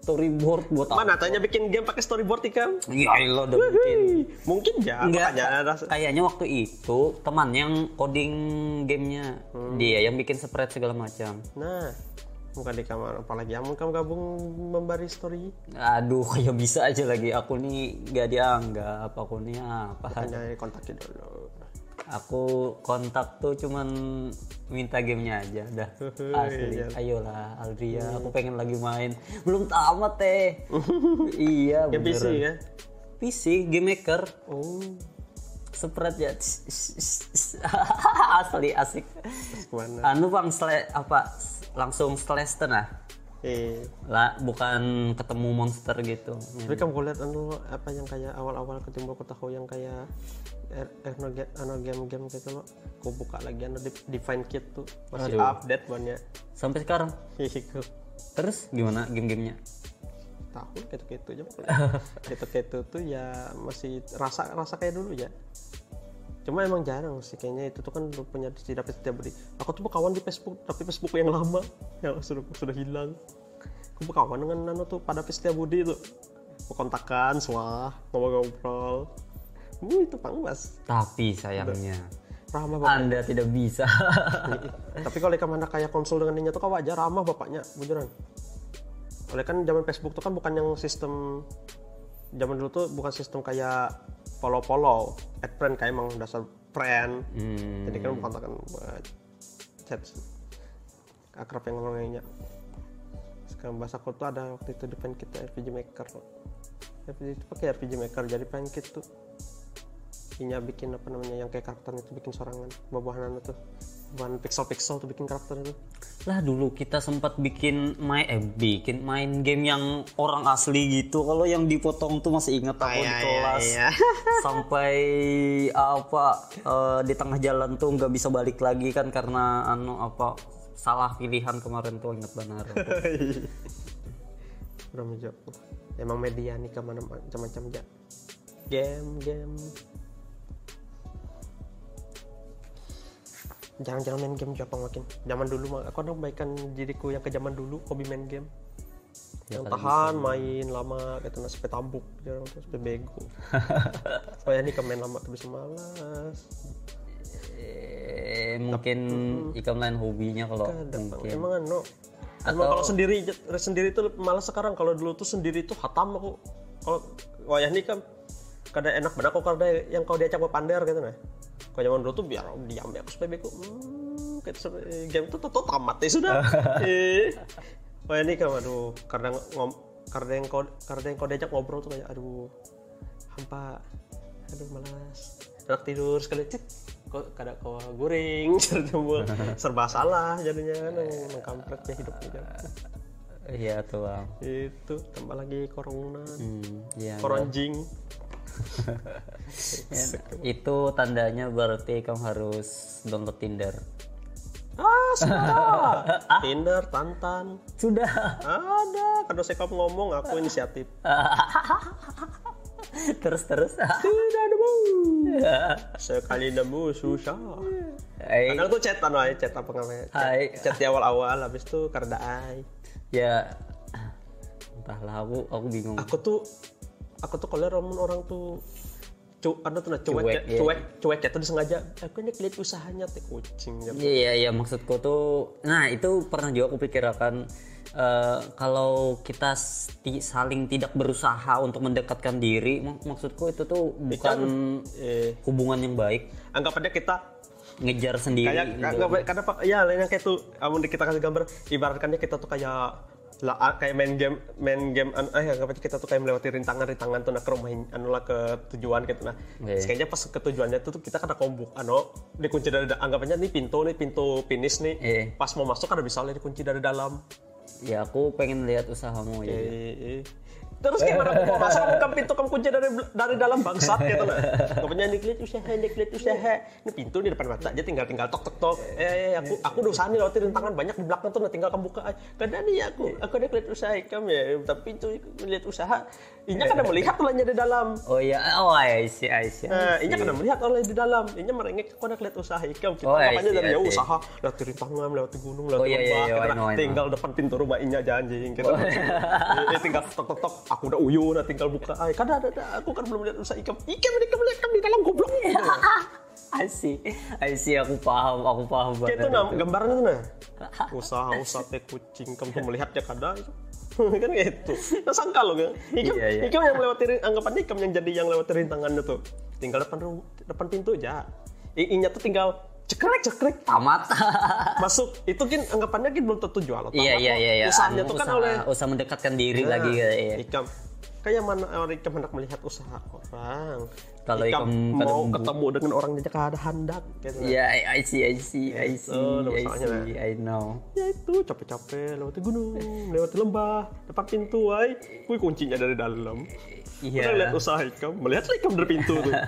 storyboard buat apa mana tanya bikin game pakai storyboard ikam ya Allah udah mungkin. Mungkin ya Enggak, kayaknya waktu itu teman yang coding gamenya. Dia yang bikin spread segala macam. Nah bukan di kamar apalagi kamu kamu gabung memberi story. Aduh kayak bisa aja lagi. Aku nih gak dianggap aku nih apa hanya kontakin dulu aku kontak tuh cuman minta gamenya aja dah. Asli. Ayolah Aldria aku pengen lagi main. Belum tamat teh iya game PC kan? PC game maker. Oh. Spread ya. Asli asik. Anu bang apa langsung slash nah eh lah bukan ketemu monster gitu. Tapi kamu lihat anu apa yang kayak awal-awal ketimbul aku tahu yang kayak er, anu game-game gitu loh. Aku buka lagi anu define kit tuh. Masih Aduh. update banyak sampai sekarang? Hihiku. terus gimana game-gamenya? Tahu gitu gitu aja. Gitu gitu tuh ya masih rasa rasa kayak dulu ya cuma emang jarang sih kayaknya itu tuh kan lu punya tidak setiap beri aku tuh berkawan di Facebook tapi Facebook yang lama yang sudah sudah hilang. Aku berkawan dengan nano tuh pada Setia Budi itu aku kontakkan semua ngobrol-ngobrol. Uh, itu pangwas tapi sayangnya ramah bapak. Anda tidak bisa. Tapi kalau ikan mana kayak konsul dengan dia tuh kau wajar? Ramah bapaknya bujuran oleh kan zaman Facebook tuh kan bukan yang sistem zaman dulu tuh bukan sistem kayak follow-follow add friend kayak emang dasar friend Hmm, jadi kan bukan kan chat. Akrab yang ngomongnya sekarang bahasa aku tuh ada waktu itu di pen kita RPG Maker RPG itu pakai RPG Maker jadi pen kit tuh. Inya bikin apa namanya yang kayak karakter itu bikin sorangan buah-buahan itu. Buahan pixel-pixel tuh bikin karakter itu lah dulu kita sempat bikin main eh bikin main game yang orang asli gitu kalau yang dipotong tuh masih ingat aku di iya, kelas iya. sampai apa eh, di tengah jalan tuh nggak bisa balik lagi kan karena anu apa salah pilihan kemarin tuh ingat benar Udah menjawab. Emang media nih ke mana macam-macam ya. Game, game. Jangan-jangan main game Jepang makin. Zaman dulu mah aku ada baikkan diriku yang ke zaman dulu hobi main game. yang tahan main lama gitu nah, sampai tambuk jarang tuh sampai bego. oh ya nih main lama tuh bisa malas. eh, mungkin ikam lain hobinya kalau Kadang mungkin emang anu Emang kalau sendiri sendiri tuh malas sekarang kalau dulu tuh sendiri tuh hatam aku kalau wayah nih kan kada enak benar kok kada yang kau diajak pander gitu nah kalau zaman dulu tuh biar diam ya aku supaya beku hmm, kayak se- game tuh tuh tamat ya sudah. Eh. Wayah nih kan aduh karena ngom karena yang kau karena yang kau diajak ngobrol tuh kayak aduh hampa aduh malas enak tidur sekali. Cik kok kada kau goreng serba serba salah jadinya kan emang kampretnya hidupnya kan. iya tuh itu tambah lagi corona hmm, iya koronjing itu tandanya berarti kamu harus download Tinder. Ah sudah. Tinder Tantan. Sudah. Ada. Kalau saya kamu ngomong aku inisiatif. Terus terus. Tidak ada bu sekali nemu susah. Hai, kadang tuh chat anu aja chat apa namanya? Chat, Hai. chat di awal-awal habis itu karena ai. Ya. Entahlah aku aku bingung. Aku tuh aku tuh kalau orang orang tuh cu anu tuh nah, cuek Cuek, ya, iya. cuek cuek ya tuh disengaja aku ini lihat usahanya teh kucing ya Iya iya maksudku tuh nah itu pernah juga aku pikirkan eh, kalau kita saling tidak berusaha untuk mendekatkan diri mak- maksudku itu tuh bukan eh hubungan yang baik anggap aja kita ngejar sendiri kayak gitu. karena ya lainnya kayak tuh kamu kita kasih gambar ibaratkannya kita tuh kayak lah ah, kayak main game main game an, eh anggap aja kita tuh kayak melewati rintangan rintangan tuh nah ke rumah anu lah ke tujuan gitu nah. Iya. kayaknya pas ke tujuannya tuh, tuh kita kena kombuk anu dikunci dari da- anggap aja nih pintu nih pintu finish nih. Iya. pas mau masuk kan bisa lihat dikunci dari dalam. Ya aku pengen lihat usahamu ya Eh, Terus gimana aku mau masuk bukan pintu kamu kunci dari dari dalam bangsat gitu nah. Pokoknya ini lihat usaha, ini lihat usaha. Ini pintu di depan mata aja tinggal tinggal tok tok tok. Eh, eh, aku aku udah usaha nih lewati rintangan banyak di belakang tuh nah tinggal kamu buka. aja. Kadang nih aku aku udah lihat usaha kamu ya, tapi itu lihat usaha. Inya kadang melihat olehnya di dalam. oh iya oh I see I see, I Nah, inya kadang melihat oleh di dalam. Inya merengek aku udah lihat usaha ikam. Kita Oh, makanya see, dari see. usaha lewati rintangan, lewati gunung, lewati Oh, iya, iya, lembah. iya, kita know. tinggal depan pintu rumah inya janji gitu. Eh, tinggal tok tok tok aku udah uyu nah tinggal buka ay kada ada ada aku kan belum lihat usaha ikam. Ikam ikam lihat ikam di dalam goblok. I see. Aku paham aku paham banget itu nah gambarnya tuh nah. Usaha usaha teh kucing kamu melihat ya kada kan gitu nah sangka lo kan? Ikam Iya, iya. ikam yang melewati anggapannya ikam yang jadi yang lewati rintangannya tuh tinggal depan depan pintu aja. Inya tuh tinggal cekrek cekrek tamat masuk itu kan anggapannya kan belum tentu jual atau iya apa. iya iya iya usahanya Anu, tuh kan usaha, oleh usaha mendekatkan diri Nah, lagi ya, iya. Ikam kayak mana orang Ikam hendak melihat usaha orang. Kalau Ikam Ikam mau kadang- ketemu dengan orang yang ada hendak gitu. Iya, I, I see, I see, I see, Itu, I see, I know. Ya itu capek-capek lewati gunung, lewati lembah, depan pintu, ay, wih kuncinya dari dalam. Iya. Udah lihat usaha Ikam, melihat Ikam dari pintu tuh.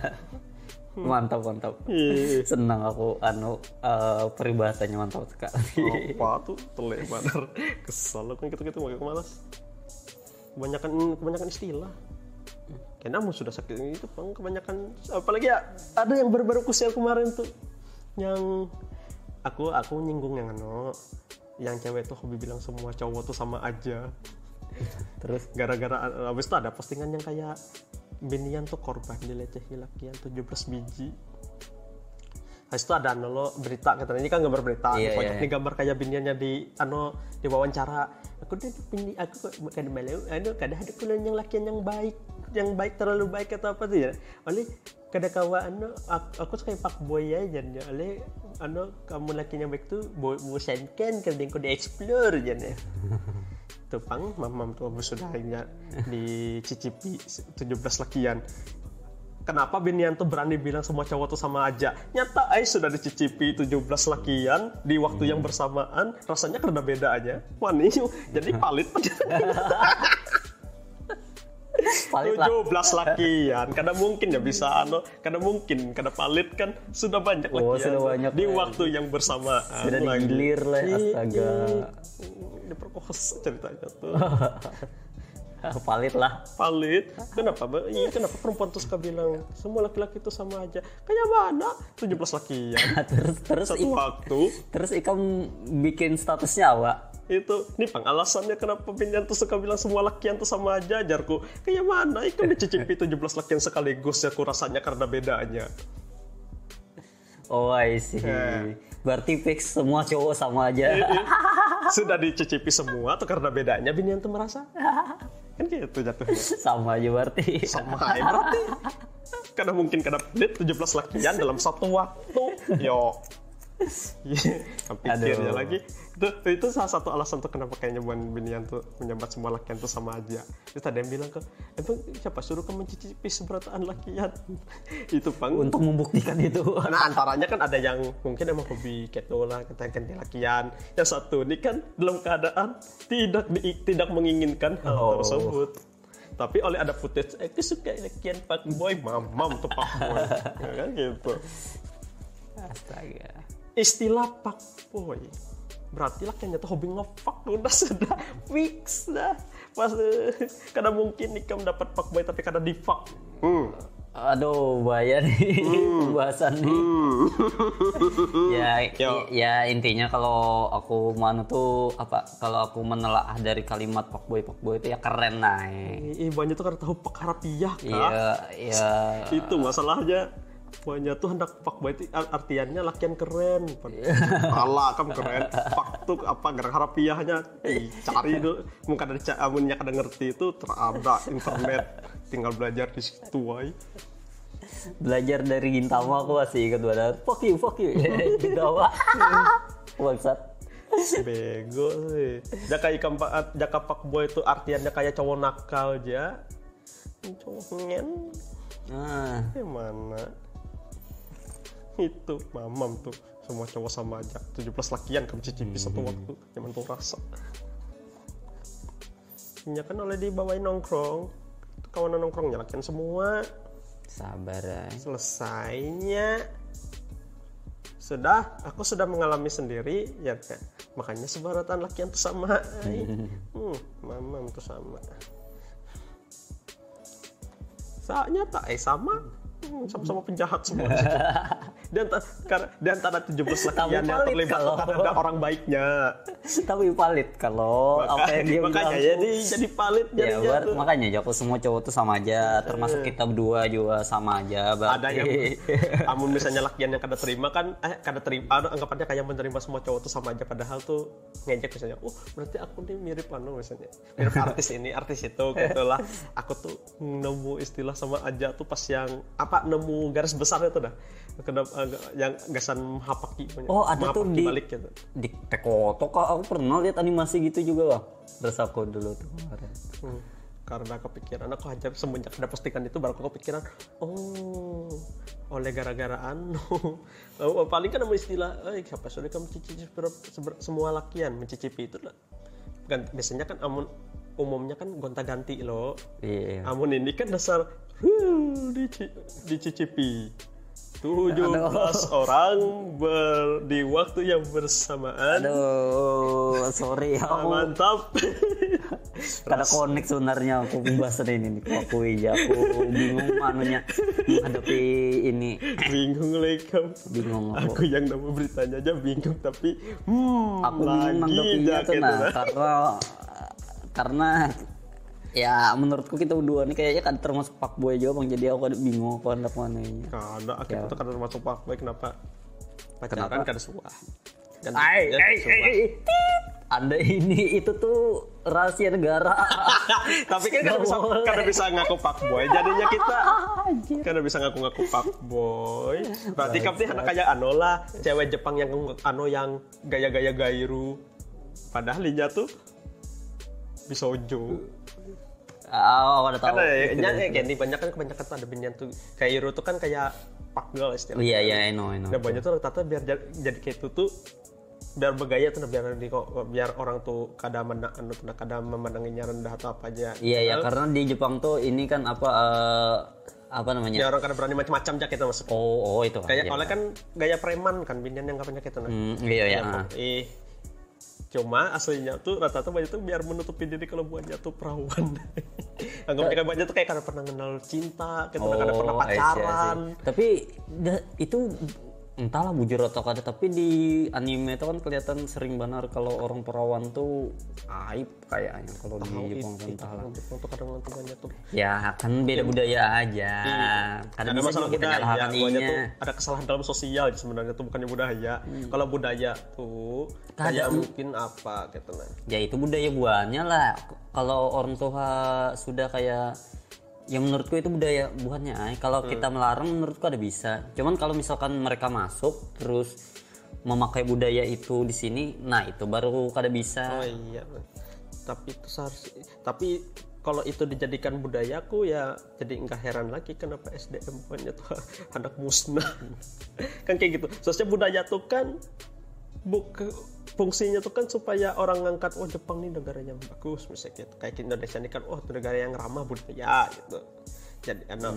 Mantap, mantap. Ih, Senang aku anu eh, peribahasannya mantap sekali. apa tuh? Telek badar kesal aku gitu-gitu mau malas. Kebanyakan kebanyakan istilah. Karena mau sudah sakit itu bang. Kebanyakan apalagi ya ada yang baru-baru kusial kemarin tuh. Yang aku aku nyinggung yang anu yang cewek tuh hobi bilang semua cowok tuh sama aja. Terus? Gara-gara abis itu ada postingan yang kayak binian tuh korban dilecehin lakian 17 biji. Habis itu ada anu lo berita katanya. Ini kan gambar berita di pojok iya, nih gambar kayak biniannya di anu di wawancara aku tuh bini aku kok bukan malu anu kadang ada kuliah yang lakian yang baik yang baik terlalu baik atau apa tuh ya? Oleh kada kawa anu aku, aku suka pak boy ya. Oleh anu kamu lakian yang baik tuh bosankan kadang kau di explore aja ya tuh pang mamam tuh abis sudah ya, dicicipi 17 lakian Kenapa Binian tuh berani bilang semua cowok tuh sama aja? Nyata Ais sudah dicicipi 17 lakian di waktu yang bersamaan, rasanya karena beda aja. Wani, jadi palit. palit lah. 17 lakian, karena mungkin ya bisa anu, karena mungkin karena palit kan sudah banyak Oh, lakian sudah banyak di lagi. waktu yang bersamaan. Sudah lagi. digilir lah, Ih, astaga. ih, Diperkosa ceritanya tuh. palit lah. Palit. Kenapa? Iya, kenapa perempuan tuh suka bilang semua laki-laki itu sama aja? Kayak mana? 17 lakian. terus terus Satu waktu terus ikam bikin statusnya apa? Itu ini pang alasannya kenapa Binyan tuh suka bilang semua lakian tuh sama aja ajarku kayak mana? Ikan dicicipi 17 lakian sekaligus ya aku rasanya karena bedanya. Oh, I see. Eh. Berarti fix semua cowok sama aja. sudah dicicipi semua tuh karena bedanya Binyan tuh merasa? Kan gitu jatuhnya. Sama aja berarti. sama aja berarti. Karena mungkin karena pelit 17 lakian dalam satu waktu. Yo. Iya, pikirnya lagi itu itu salah satu alasan tuh kenapa kayaknya buan binian tuh menyambat semua lakian tuh sama aja terus ada yang bilang ke emang siapa suruh kamu mencicipi seberataan lakian? Itu pang Untuk membuktikan itu. nah antaranya kan ada yang mungkin emang hobi keto lah kita ganti lakian. Yang satu ini kan dalam keadaan tidak di- tidak menginginkan hal Oh. tersebut. Tapi oleh ada footage eh, aku suka lakian pak boy mamam tuh pak boy. Ya kan gitu. Astaga. istilah pak boy berarti lakiannya tuh hobi ngefuck udah sudah fix dah pas eh, karena mungkin nikam dapat pak boy tapi kada di fuck hmm. Aduh, bahaya nih pembahasan nih. ya, Yo. ya intinya kalau aku mana tuh apa? Kalau aku menelaah dari kalimat fuckboy fuckboy itu ya keren nah. Ih, banyak tuh karena tahu pakarapiah kak. Iya, iya. Itu masalahnya banyak tuh hendak pak boy itu ar- artiannya lakian keren. Alah kan keren. Pak tuh apa gerak harapiahnya cari dulu. Mungkin ada amunnya kada ngerti itu terada internet. Tinggal belajar di situ wae. Belajar dari Gintama aku masih ingat banget. Fuck you, fuck you. Gintama. Bangsat. Bego sih. Jaka ikan pak jaka pak boy itu artiannya kayak cowok nakal aja. Cowok ngen. Nah, Eh mana? Itu. Mamam tuh semua cowok sama aja. 17 lakian kamu cicipi satu waktu zaman tuh rasa. Ya kan oleh dibawain nongkrong. Itu kawanan nongkrongnya lakian semua. Sabar ya. Selesainya. Sudah, aku sudah mengalami sendiri ya kan? Makanya sebaratan lakian tuh sama hmm, Mamam tuh sama. Saatnya tak eh sama. Hmm, sama-sama penjahat semua dan karena di antara 17 lakian yang terlibat kalau- ada orang baiknya Tapi valid kalau apa yang dia makanya bilang. jadi jadi valid Ya, jadinya tuh. makanya Joko semua cowok tuh sama aja, termasuk kita berdua juga sama aja. Berarti. ada yang amun misalnya lakian yang kada terima kan eh kada terima anu, anggapannya kayak menerima semua cowok tuh sama aja padahal tuh ngejek misalnya oh berarti aku nih mirip anu misalnya mirip artis ini artis itu gitu lah aku tuh nemu istilah sama aja tuh pas yang apa nemu garis besar itu dah. Agak- yang gasan hapaki Oh, ada tuh di- balik gitu. di Tekoto kok aku pernah lihat animasi gitu juga bang. Terus aku dulu tuh kemarin. Hmm, karena kepikiran. Aku aja semenjak ada postingan itu baru aku kepikiran oh oleh gara-gara anu oh, paling kan nama istilah eh siapa sudah kamu cicipi semua lakian? Mencicipi itu lah kan biasanya kan amun umumnya kan gonta-ganti loh. Iya. amun ini kan dasar huh, dici- dicicipi 17 orang ber, di waktu yang bersamaan Aduh, sorry aku mantap kada connect sebenarnya aku pembahasan ini nih. Aku aja aku bingung manunya menghadapi ini. bingung lagi kamu Bingung aku. aku yang nama beritanya aja bingung tapi hmm Aku bingung lagi nanggapinya tuh nah karena karena ya menurutku kita berdua nih kayaknya kan termasuk pak boy juga bang. Jadi aku ada bingung aku hendak mana ini. Kada, akhirnya tuh kada termasuk pak baik kenapa? Pacaran Kenapa? kada suah kan Ay, ya, ay, ay, ay. Anda ini itu tuh rahasia negara. tapi kan kada bisa boleh. kada bisa ngaku pak boy jadinya kita. Kada bisa ngaku-ngaku pak boy berarti kamu nih anak kayak lah cewek Jepang yang anu yang gaya-gaya gairu. Padahal linya tuh bisa Ah, aku ada tahu. Kan ada ya, gini banyak kan kebanyakan tuh ada binyan tuh kayak Euro tuh kan kayak pak girl istilahnya. Iya, iya, I know, I know. Dan banyak tuh rata-rata biar jadi, kayak itu tuh biar bergaya tuh nah, biar di biar orang tuh kada mana anu tuh nah, kada memandanginya rendah atau apa aja. Iya, iya, karena di Jepang tuh ini kan apa eh, apa Ya namanya? orang kada berani macam-macam aja kita masuk. Oh, oh itu kan. Kayak Iya. oleh kan gaya preman kan binyan yang banyak itu nah. Hmm, iya, iya. ah. Cuma aslinya tuh rata-rata banyak tuh biar menutupi diri kalau buatnya tuh perawan. Anggapnya kan banyak tuh kayak kada pernah kenal cinta, kayak pernah Oh, I see, I see. pacaran. Tapi da- itu entahlah bujur atau kada tapi di anime itu kan kelihatan sering benar kalau orang perawan tuh aib kayaknya kalau di Jepang kan entahlah. Tuh kadang nanti banyak tuh. Ya kan beda budaya aja. Kadang ada masalah kita budaya, ininya. tuh ada kesalahan dalam sosial sebenarnya tuh bukannya budaya. Kalau budaya tuh kayak mungkin apa gitu nah. Ya itu budaya buahnya lah. Kalau orang tua sudah kayak ya menurutku itu budaya buahnya. ay. Kalau kita melarang menurutku ada bisa. Cuman kalau misalkan mereka masuk terus memakai budaya itu di sini, nah itu baru kada bisa. Oh iya. Tapi itu seharusnya tapi kalau itu dijadikan budayaku ya jadi enggak heran lagi kenapa SDM banyak tuh anak musnah kan kayak gitu soalnya budaya tuh kan buka fungsinya tuh kan supaya orang ngangkat oh Jepang nih negara yang bagus. Misalnya gitu kayak Indonesia ini kan oh negara yang ramah budaya gitu. Jadi anak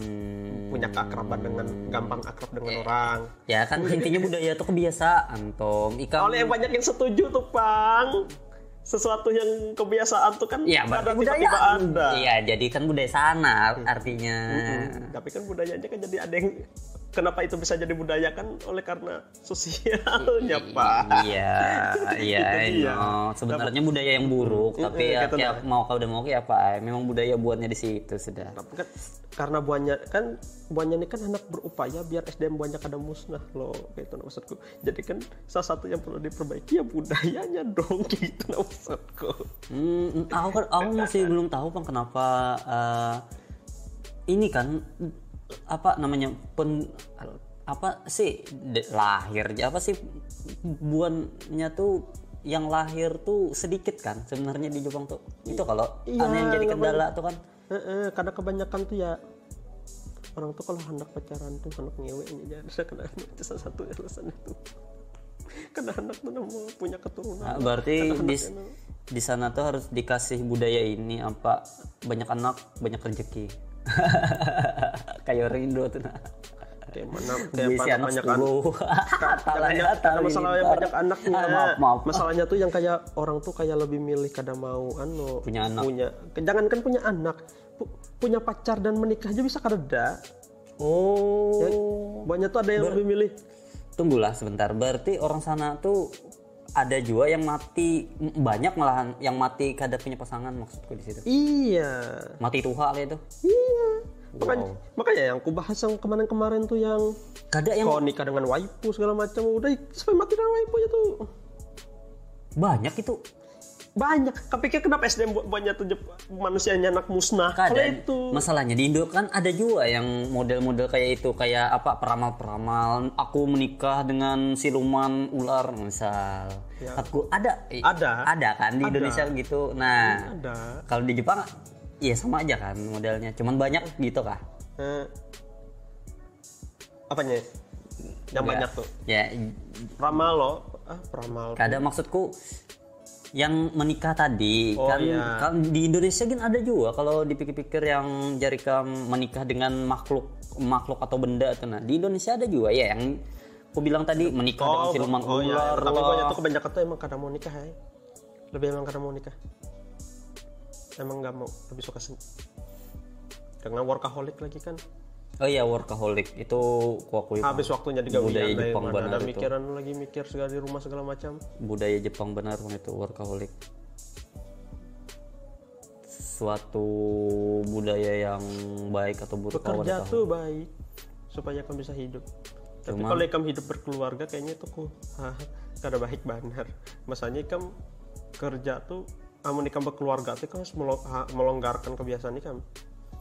punya keakraban dengan gampang akrab dengan orang. Ya kan intinya budaya itu kebiasaan, Tom. Ikan oleh yang banyak yang setuju tuh pang. Sesuatu yang kebiasaan tuh kan Iya, ada tiba-tiba ada. Iya, jadi kan budaya sana artinya. Hmm, tapi kan budayanya kan jadi ada yang kenapa itu bisa jadi budaya kan oleh karena sosialnya pak. Iya, iya, no. Sebenarnya budaya yang buruk, tapi ya, gitu ya mau kau udah mau ya apa, memang budaya buatnya di situ sudah. kan karena buahnya kan buahnya ini kan hendak berupaya biar SDM buahnya kada musnah loh kayak itu nah, maksudku. Jadi kan salah satu yang perlu diperbaiki ya budayanya dong gitu maksudku. Hmm, aku kan- aku masih belum tahu bang kenapa eh, ini kan apa namanya pen apa sih de- lahir apa sih buannya tuh yang lahir tuh sedikit kan sebenarnya di Jepang tuh? Itu kalau Iya, aneh yang jadi kendala tuh kan? Eh, eh, karena kebanyakan tuh ya orang tuh kalau hendak pacaran tuh hendak ngewe ini ya ada kena itu salah satu alasan itu. Karena hendak tuh mau punya keturunan. Nah, berarti di di sana tuh harus dikasih budaya ini apa banyak anak banyak rezeki kayak Rindo tuh nah. kayak mana kayak pada banyak anak. Karena ya, karena masalah yang banyak anaknya. Ah, maaf maaf. Masalahnya tuh yang kayak orang tuh kayak lebih milih kada mau anu Punya anak. punya jangan kan punya anak pu- punya pacar dan menikah aja bisa kada ada oh banyak tuh ada yang lebih milih. Tunggulah sebentar. Berarti orang sana tuh ada juga yang mati banyak malahan yang mati kada punya pasangan maksudku di situ. Iya. Mati tuha lah itu. Iya. Makanya makanya yang aku bahas yang kemarin-kemarin tuh yang kada yang kau nikah dengan waifu segala macam udah sampai mati dengan waifu aja tuh. Banyak itu banyak. Kepikir kenapa SDM banyak tuh manusianya anak musnah. Kalau itu. masalahnya di Indo kan ada juga yang model-model kayak itu kayak apa peramal-peramal. Aku menikah dengan siluman ular misal. Aku ada. Ya. Ada. ada kan di Indonesia gitu. Nah ada. kalau di Jepang iya sama aja kan modelnya. Cuman banyak gitu kah? Eh, apanya? Yang banyak tuh. Ya. Ramal lo ah ramal Kada maksudku yang menikah tadi Oh, kan, iya. kan di Indonesia kan ada juga kalau dipikir-pikir yang jari kam menikah dengan makhluk makhluk atau benda itu. Nah di Indonesia ada juga ya yang aku bilang tadi menikah dengan siluman oh ya ular. Tapi lah. banyak tuh kebanyakan tuh emang kada mau nikah ya lebih emang kada mau nikah. Emang nggak mau lebih suka sen dengan workaholic lagi kan oh iya workaholic. Itu ku akui habis waktunya digawian budaya Jepang mana benar ada itu. mikiran lagi mikir segala di rumah segala macam? Budaya Jepang benar Bang, itu workaholic. Suatu budaya yang baik atau buruk kerja tuh baik supaya kamu bisa hidup. Tapi kalau kamu hidup berkeluarga kayaknya tuh ku kada baik benar masanya kamu kerja tuh kamu nikah berkeluarga tuh kamu harus melo- ha- melonggarkan kebiasaan kamu.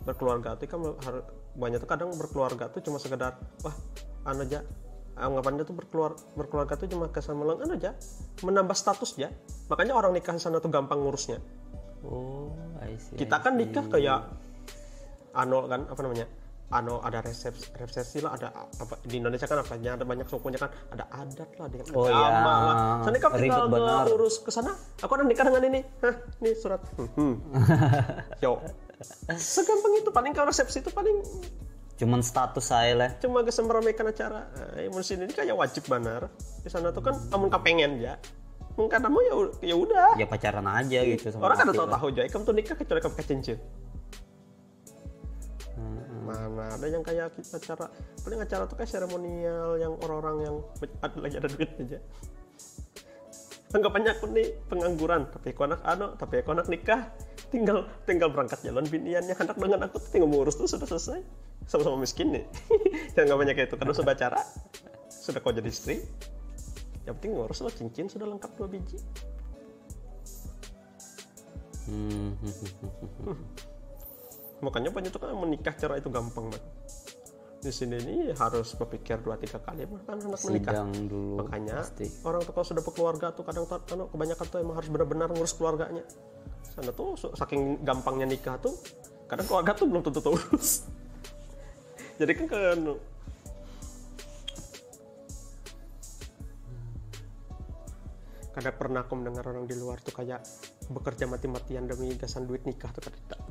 Berkeluarga tuh kamu harus banyak tuh kadang berkeluarga tuh cuma sekedar wah anu aja. Anggapannya tuh berkeluar berkeluarga tuh cuma kesan melong anu aja menambah status ya makanya orang nikah sana tuh gampang ngurusnya. Oh I see, kita kan nikah kayak ano kan apa namanya ano ada resepsi resepsi lah ada apa di Indonesia kan apa ada banyak sukunya kan ada adat lah dengan Oh, agama iya. lah. Sana kan Ribet tinggal benar. urus ke sana. Aku ada nikah dengan ini. Hah ini surat. Hmm. yo segampang itu paling kalau resepsi itu paling cuman status saya lah. cuma bisa meramaikan acara nah, yang di ini kayak wajib benar di sana tuh kan amun pengen ya mungkin kamu ya ya udah. Ya pacaran aja gitu sama orang kan laki tahu tahu aja kamu tuh nikah kecuali kamu pakai cincin mana ada yang kayak acara paling acara tuh kayak seremonial yang orang-orang yang ada lagi ada duit aja anggapannya aku nih pengangguran tapi aku anak ano tapi aku anak nikah tinggal tinggal berangkat jalan biniannya anak dengan aku tuh tinggal ngurus tuh sudah selesai. Sama-sama miskin nih. Yang nggak banyak itu karena sudah acara sudah kau jadi istri. Yang penting ngurus lo cincin sudah lengkap dua biji. Hmm. makanya banyak tuh kan menikah cara itu gampang banget di sini ini harus berpikir dua tiga kali kan anak menikah. Sidang dulu makanya pasti. orang tuh kalau sudah berkeluarga tuh kadang anu, kebanyakan tuh emang harus benar-benar ngurus keluarganya sana tuh saking gampangnya nikah tuh kadang keluarga tuh belum tentu urus jadi kan kan kadang pernah aku mendengar orang di luar tuh kayak bekerja mati-matian demi gasan duit nikah tuh tidak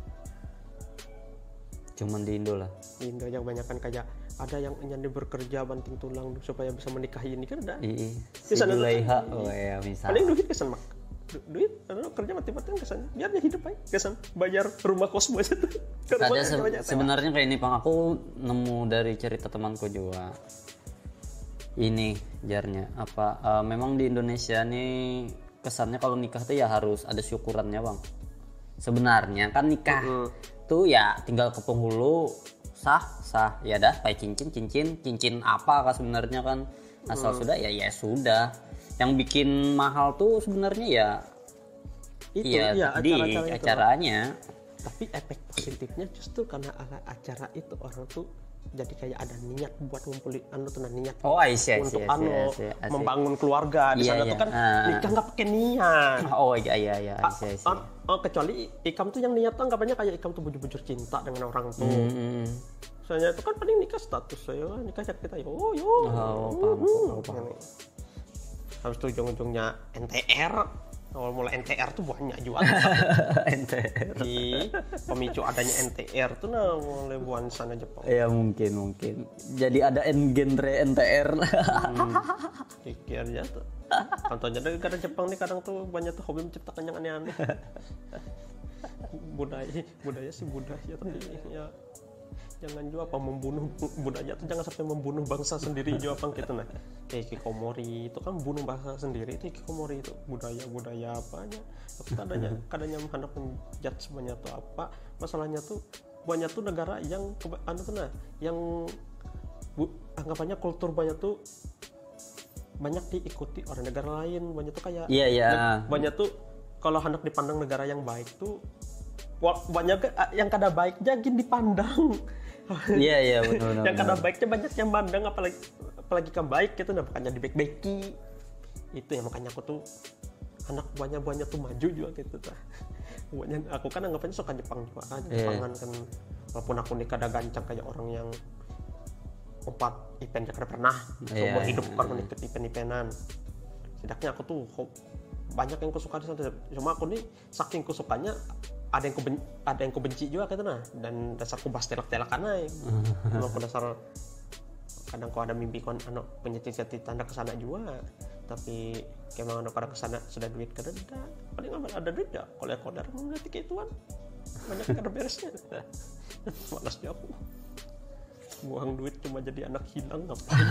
cuman di Indo lah. Di Indo yang banyak kan kayak ada yang nyandi bekerja banting tulang supaya bisa menikahi ini kan ada. Ii, si Di sana tuh Zulaiha oh ya misal paling duit kesan mak duit anu, kerja mati-matian kesan biar dia hidup aja kesan bayar rumah kos aja tuh ada se- sebenarnya kayak ini pang aku nemu dari cerita temanku juga. Ini jarnya. Apa eh, memang di Indonesia nih kesannya kalau nikah tuh ya harus ada syukurannya bang. Sebenarnya kan nikah tuh ya tinggal ke penghulu sah sah. Ya dah kayak cincin cincin. Cincin apa kah sebenarnya kan? Asal sudah ya ya sudah yang bikin mahal tuh sebenarnya ya itu iya tadi acara-acara itu acaranya tapi efek positifnya justru karena ala acara itu orang tuh jadi kayak ada niat buat ngumpulin anu tuh nah, niat oh Aisyah untuk Aisyah, anu Aisyah, Aisyah. membangun keluarga di Iya, sana iya. tuh kan Ah. nikah nggak pakai niat oh iya iya iya oh, kecuali ikam tuh yang niat tuh anggapannya kayak ikam tuh bujur-bujur cinta dengan orang tuh Hmm, hmm, hmm. Soalnya itu kan paling nikah status saya nikah kita yo yo. Oh, paham, paham, paham. Habis itu ujung-ujungnya NTR. Awal mula NTR tuh banyak juga. NTR. Di pemicu adanya NTR tuh nah mulai buan sana Jepang. Ya mungkin mungkin. Jadi ada N genre NTR. Aja tuh. Contohnya dari negara Jepang nih kadang tuh banyak tuh hobi menciptakan yang aneh-aneh. budaya budaya sih budaya tapi ya jangan juga apa membunuh budaya tuh jangan sampai membunuh bangsa sendiri juga apa gitu nah. Kayak kikomori itu kan bunuh bangsa sendiri itu kikomori itu budaya budaya apa aja tapi kadangnya kadangnya hendak semuanya tuh apa masalahnya tuh banyak tuh negara yang anu tuh nah yang bu, anggapannya kultur banyak tuh banyak diikuti orang negara lain banyak tuh kayak Iya iya. banyak tuh kalau hendak dipandang negara yang baik tuh banyak ke- yang kada baiknya gini dipandang Iya iya benar benar. yang kada baiknya banyak yang mandang apalagi apalagi kan baik gitu nah makanya dibaik-baiki itu ya makanya aku tuh anak banyak banyak tuh maju juga gitu tuh banyak aku kan anggapannya suka Jepang juga kan Iya. Jepangan kan. Walaupun aku nih kada gancang kayak orang yang empat event kada pernah Iya, seumur iya, hidup karena ikut event-eventan. Setidaknya aku tuh banyak yang kusuka di sana. Cuma aku nih saking kusukanya ada yang kuben, ada yang kubenci juga gitu nah. Dan dasarku bahas telak-telak karena kalau dasar kadang kau ada mimpi kon anu punya cita-cita tanda ke sana juga. Tapi kemang anu kada ke sana sudah duit kada ada paling ada duit ya kalau ya kodar tiket tuan banyak kada beresnya. Malas aku buang duit cuma jadi anak hilang ngapain?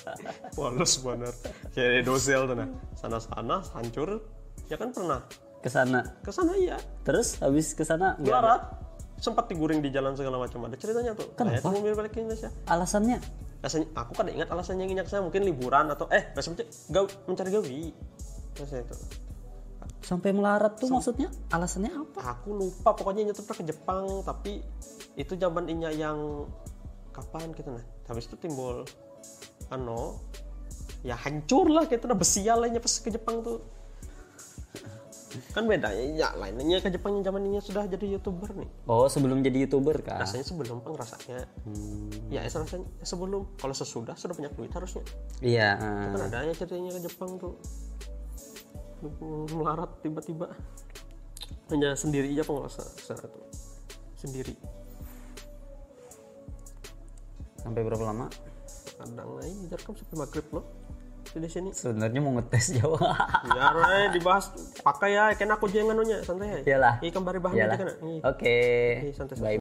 Males bener. Kayak dozel tuh nah. Sana sana hancur. Ya kan pernah Ke sana. ke sana iya. Terus habis ke sana melarat sempat diguring di jalan segala macam. Ada ceritanya tuh. Kenapa? Mobil balik ke Indonesia. Alasannya? rasanya aku kan ingat alasannya yang ingat saya. Mungkin liburan atau eh rasanya gaw, mencari gawi. Rasanya itu. Sampai melarat tuh maksudnya? Alasannya apa? aku lupa. Pokoknya itu pernah ke Jepang tapi itu zaman inya yang kapan gitu nah. Habis itu timbul ano ya hancur lah gitu nah. Besial lainnya pas ke Jepang tuh kan beda ya lainnya ke Jepang yang zaman ini sudah jadi youtuber nih. Oh sebelum jadi youtuber kah? rasanya sebelum pang rasanya. Ya es rasanya sebelum. Kalau sesudah sudah banyak duit harusnya. Iya. kan eh. ada yang ceritanya ke Jepang tuh. Melarat tiba-tiba. Hanya sendiri aja penguasa sana tuh sendiri. Sampai berapa lama? kadang aja jarkam sampai maghrib loh di sini Sebenarnya mau ngetes Jawa. ya Ray, dibahas pakai ya kan aku jangan anunya santai ya Iyalah. iya kembali bahan aja Iyalah. kan. Oke. Iya, santai, Bye